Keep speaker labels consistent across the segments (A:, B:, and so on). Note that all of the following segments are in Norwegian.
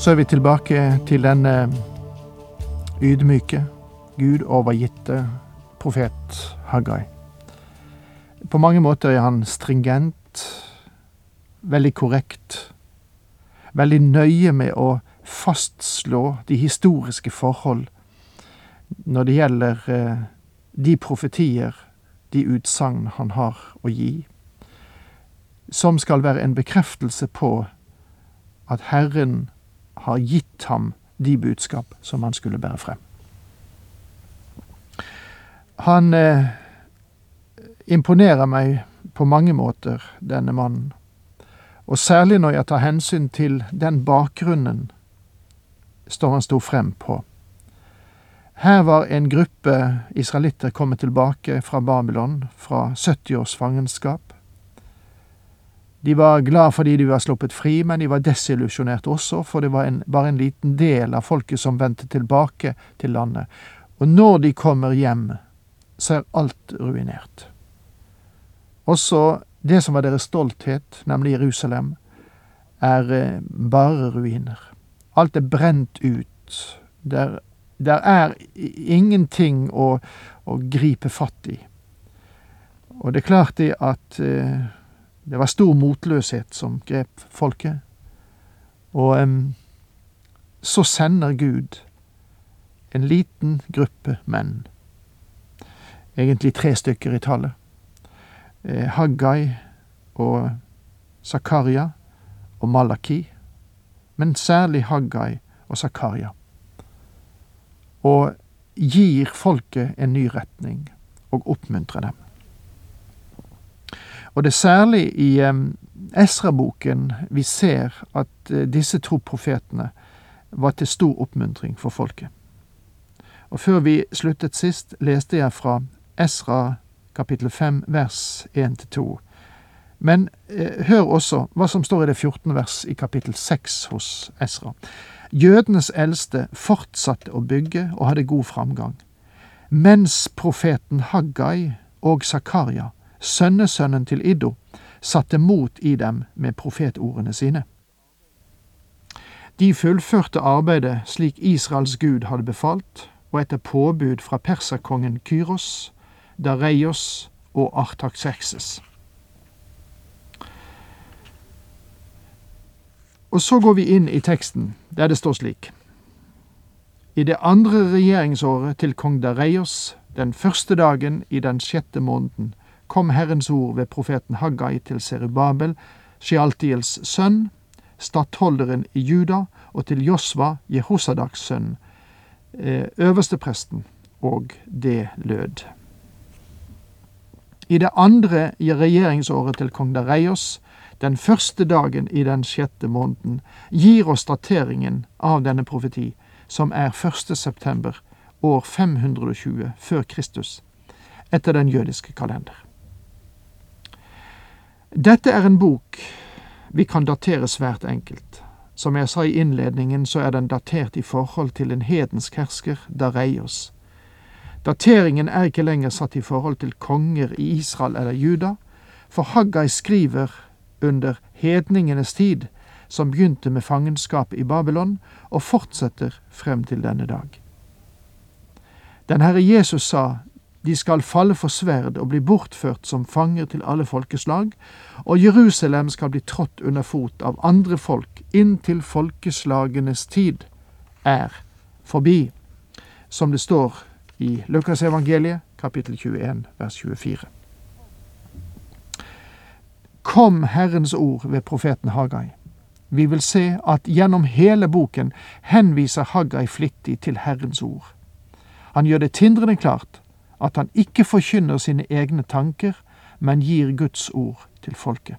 A: Så er vi tilbake til den eh, ydmyke, Gud overgitte profet Haggai. På mange måter er han stringent, veldig korrekt, veldig nøye med å fastslå de historiske forhold når det gjelder eh, de profetier, de utsagn han har å gi, som skal være en bekreftelse på at Herren har gitt ham de budskap som han skulle bære frem. Han eh, imponerer meg på mange måter, denne mannen. Og særlig når jeg tar hensyn til den bakgrunnen som han sto frem på. Her var en gruppe israelitter kommet tilbake fra Babylon, fra 70 års fangenskap. De var glad fordi de var sluppet fri, men de var desillusjonert også, for det var en, bare en liten del av folket som vendte tilbake til landet. Og når de kommer hjem, så er alt ruinert. Også det som var deres stolthet, nemlig Jerusalem, er eh, bare ruiner. Alt er brent ut. Der, der er ingenting å, å, gripe fatt i. Og det er klart det at eh, det var stor motløshet som grep folket. Og um, så sender Gud en liten gruppe menn, egentlig tre stykker i tallet, eh, Haggai og Zakaria og Malaki, men særlig Haggai og Zakaria, og gir folket en ny retning og oppmuntrer dem. Og det er særlig i Esra-boken vi ser at uh, disse to profetene var til stor oppmuntring for folket. Og før vi sluttet sist, leste jeg fra Esra kapittel 5 vers 1-2. Men eh, hør også hva som står i det 14. vers i kapittel 6 hos Esra. Jødenes eldste fortsatte å bygge og hadde god framgang, mens profeten Haggai og Zakaria sønnesønnen til Iddo, satte mot i dem med profetordene sine. De fullførte arbeidet slik Israels Gud hadde befalt, og etter påbud fra perserkongen Kyros, Dareios og Artaxerxes. Og så går vi inn i teksten, der det står slik. I det andre regjeringsåret til kong Dareios, den første dagen i den sjette måneden, kom Herrens ord ved profeten Haggai til Serubabel, Shealtiels sønn, stattholderen i Juda, og til Josva, Jehosadaks sønn, eh, øverstepresten, og det lød. I det andre regjeringsåret til kong Dareios, den første dagen i den sjette måneden, gir oss dateringen av denne profeti, som er 1. september år 520 før Kristus, etter den jødiske kalender. Dette er en bok vi kan datere svært enkelt. Som jeg sa i innledningen, så er den datert i forhold til en hedensk hersker, Dareios. Dateringen er ikke lenger satt i forhold til konger i Israel eller Juda, for Haggai skriver under hedningenes tid, som begynte med fangenskapet i Babylon, og fortsetter frem til denne dag. Den Herre Jesus sa de skal falle for sverd og bli bortført som fanger til alle folkeslag, og Jerusalem skal bli trådt under fot av andre folk inntil folkeslagenes tid er forbi, som det står i Lukasevangeliet kapittel 21 vers 24. Kom Herrens ord ved profeten Hagai. Vi vil se at gjennom hele boken henviser Hagai flittig til Herrens ord. Han gjør det tindrende klart at han ikke forkynner sine egne tanker, men gir Guds ord til folket.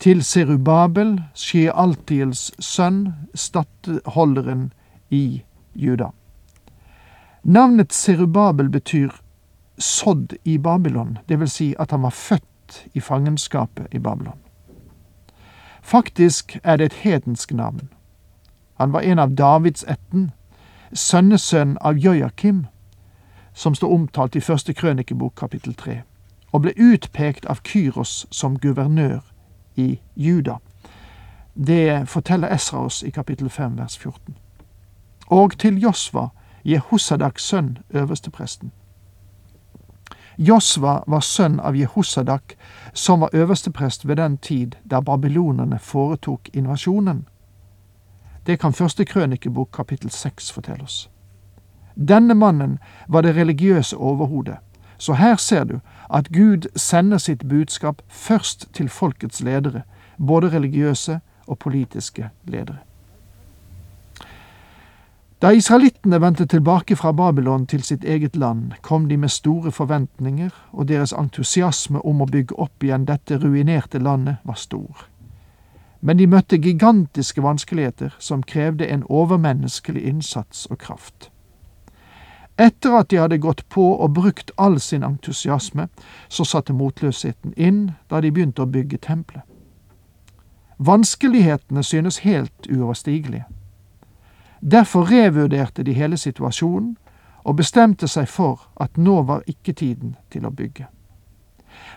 A: til Serubabel, Shealtiels sønn, stattholderen i Juda. Navnet Serubabel betyr sådd i Babylon, vil si at han var født i fangenskapet i Babylon. Faktisk er det et hedensk navn. Han var en av Davids ætten, sønnesønn av Jojakim, som står omtalt i første krønikebok kapittel tre, og ble utpekt av Kyros som guvernør i Juda. Det forteller Esra oss i kapittel 5 vers 14. Og til Josva, Jehosadaks sønn, øverstepresten. Josva var sønn av Jehosadak, som var øversteprest ved den tid da babylonerne foretok invasjonen. Det kan første krønikebok kapittel seks fortelle oss. Denne mannen var det religiøse overhodet, så her ser du at Gud sender sitt budskap først til folkets ledere, både religiøse og politiske ledere. Da israelittene vendte tilbake fra Babylon til sitt eget land, kom de med store forventninger, og deres entusiasme om å bygge opp igjen dette ruinerte landet var stor. Men de møtte gigantiske vanskeligheter som krevde en overmenneskelig innsats og kraft. Etter at de hadde gått på og brukt all sin entusiasme, så satte motløsheten inn da de begynte å bygge tempelet. Vanskelighetene synes helt uoverstigelige. Derfor revurderte de hele situasjonen og bestemte seg for at nå var ikke tiden til å bygge.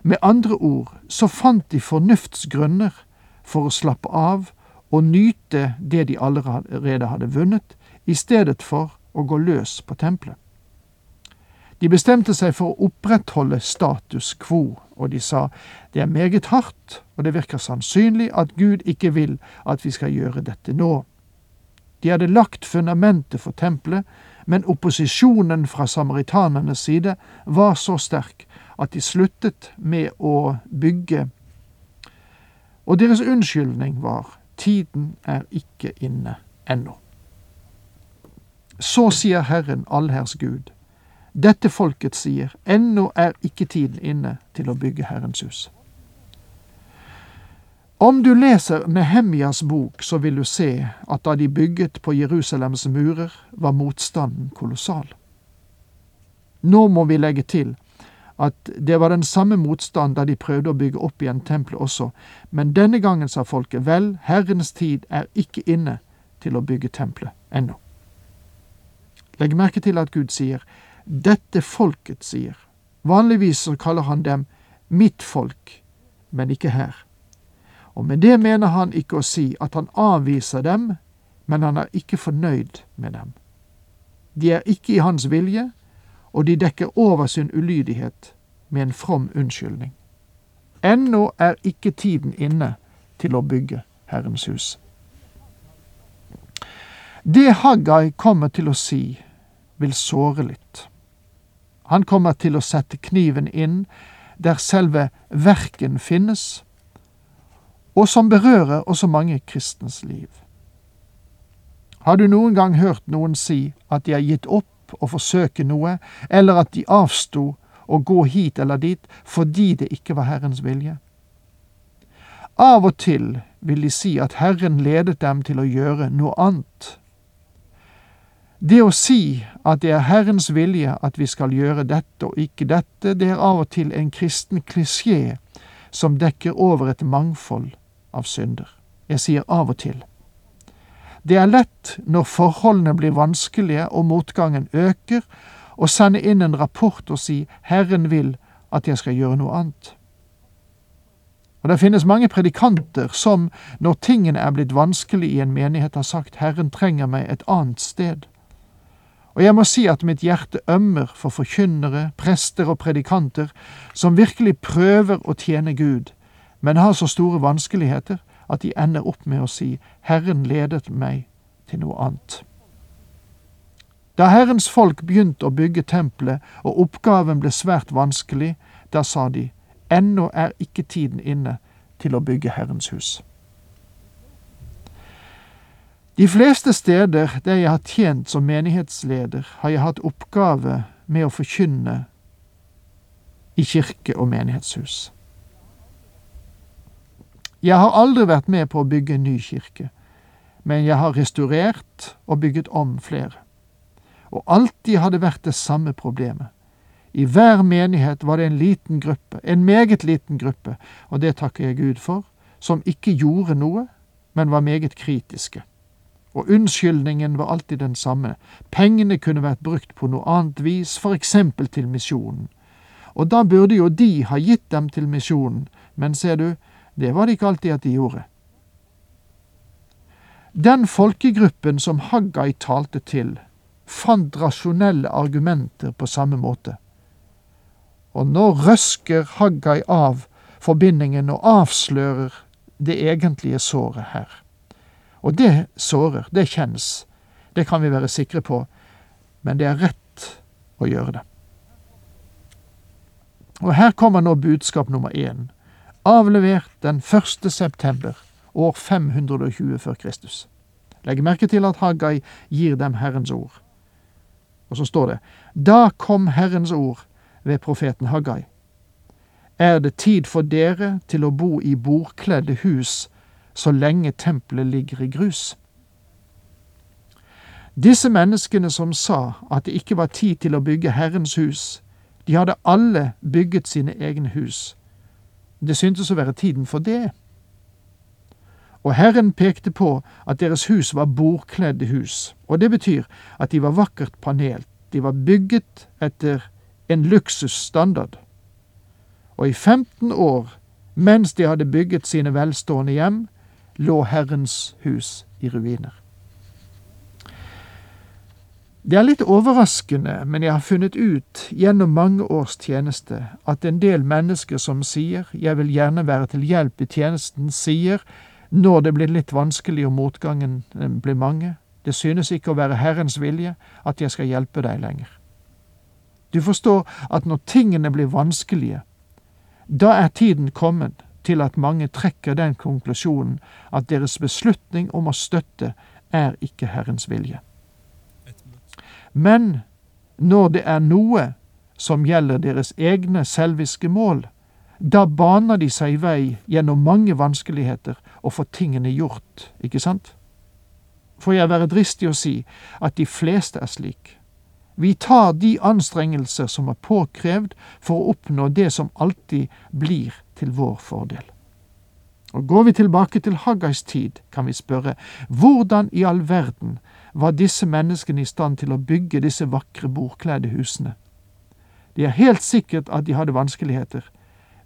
A: Med andre ord så fant de fornuftsgrunner for å slappe av og nyte det de allerede hadde vunnet, i stedet for å gå løs på tempelet. De bestemte seg for å opprettholde status quo, og de sa det er meget hardt, og det virker sannsynlig at Gud ikke vil at vi skal gjøre dette nå. De hadde lagt fundamentet for tempelet, men opposisjonen fra samaritanernes side var så sterk at de sluttet med å bygge. Og deres unnskyldning var tiden er ikke inne ennå. Så sier Herren allherrs Gud, dette folket sier, ennå er ikke tiden inne til å bygge Herrens hus. Om du leser Nehemjas bok, så vil du se at da de bygget på Jerusalems murer, var motstanden kolossal. Nå må vi legge til at det var den samme motstand da de prøvde å bygge opp igjen tempelet også, men denne gangen sa folket vel, Herrens tid er ikke inne til å bygge tempelet ennå. Legg merke til at Gud sier dette folket sier. Vanligvis så kaller han dem mitt folk, men ikke her. Og med det mener han ikke å si at han avviser dem, men han er ikke fornøyd med dem. De er ikke i hans vilje, og de dekker over sin ulydighet med en from unnskyldning. Ennå er ikke tiden inne til å bygge Herrens hus. Det Haggai kommer til å si, vil såre litt. Han kommer til å sette kniven inn der selve verken finnes, og som berører også mange kristens liv. Har du noen gang hørt noen si at de har gitt opp å forsøke noe, eller at de avsto å gå hit eller dit fordi det ikke var Herrens vilje? Av og til vil de si at Herren ledet dem til å gjøre noe annet det å si at det er Herrens vilje at vi skal gjøre dette og ikke dette, det er av og til en kristen klisjé som dekker over et mangfold av synder. Jeg sier av og til. Det er lett når forholdene blir vanskelige og motgangen øker, å sende inn en rapport og si Herren vil at jeg skal gjøre noe annet. Og Det finnes mange predikanter som, når tingene er blitt vanskelig i en menighet, har sagt Herren trenger meg et annet sted. Og jeg må si at mitt hjerte ømmer for forkynnere, prester og predikanter som virkelig prøver å tjene Gud, men har så store vanskeligheter at de ender opp med å si Herren ledet meg til noe annet. Da Herrens folk begynte å bygge tempelet og oppgaven ble svært vanskelig, da sa de ennå er ikke tiden inne til å bygge Herrens hus. De fleste steder der jeg har tjent som menighetsleder, har jeg hatt oppgave med å forkynne i kirke og menighetshus. Jeg har aldri vært med på å bygge en ny kirke, men jeg har restaurert og bygget om flere. Og alltid har det vært det samme problemet. I hver menighet var det en liten gruppe, en meget liten gruppe, og det takker jeg Gud for, som ikke gjorde noe, men var meget kritiske. Og unnskyldningen var alltid den samme, pengene kunne vært brukt på noe annet vis, for eksempel til misjonen. Og da burde jo de ha gitt dem til misjonen, men ser du, det var det ikke alltid at de gjorde. Den folkegruppen som Haggai talte til, fant rasjonelle argumenter på samme måte. Og nå røsker Haggai av forbindingen og avslører det egentlige såret her. Og det sårer, det kjennes, det kan vi være sikre på, men det er rett å gjøre det. Og her kommer nå budskap nummer én, avlevert den 1. september år 520 før Kristus. Legg merke til at Haggai gir dem Herrens ord. Og så står det Da kom Herrens ord ved profeten Haggai. Er det tid for dere til å bo i bordkledde hus så lenge tempelet ligger i grus? Disse menneskene som sa at det ikke var tid til å bygge Herrens hus, de hadde alle bygget sine egne hus. Det syntes å være tiden for det. Og Herren pekte på at deres hus var bordkledde hus, og det betyr at de var vakkert panelt, de var bygget etter en luksusstandard. Og i 15 år, mens de hadde bygget sine velstående hjem, lå Herrens hus i ruiner. Det er litt overraskende, men jeg har funnet ut gjennom mange års tjeneste at en del mennesker som sier 'jeg vil gjerne være til hjelp i tjenesten', sier når det blir litt vanskelig og motgangen eh, blir mange, det synes ikke å være Herrens vilje at jeg skal hjelpe deg lenger. Du forstår at når tingene blir vanskelige, da er tiden kommet til at mange trekker den konklusjonen at deres beslutning om å støtte er ikke Herrens vilje. Men når det er noe som gjelder deres egne selviske mål, da baner de seg vei gjennom mange vanskeligheter og får tingene gjort, ikke sant? Får jeg være dristig å si at de fleste er slik. Vi tar de anstrengelser som er påkrevd for å oppnå det som alltid blir til vår fordel. Og Går vi tilbake til Haggais tid, kan vi spørre hvordan i all verden var disse menneskene i stand til å bygge disse vakre bordkledde husene? Det er helt sikkert at de hadde vanskeligheter,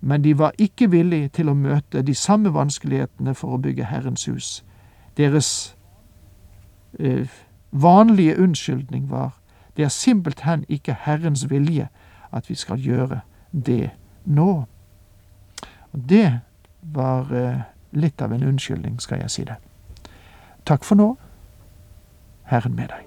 A: men de var ikke villige til å møte de samme vanskelighetene for å bygge Herrens hus. Deres eh, vanlige unnskyldning var det er simpelthen ikke Herrens vilje at vi skal gjøre det nå. Og det var eh, litt av en unnskyldning, skal jeg si det. Takk for nå. Herren med deg.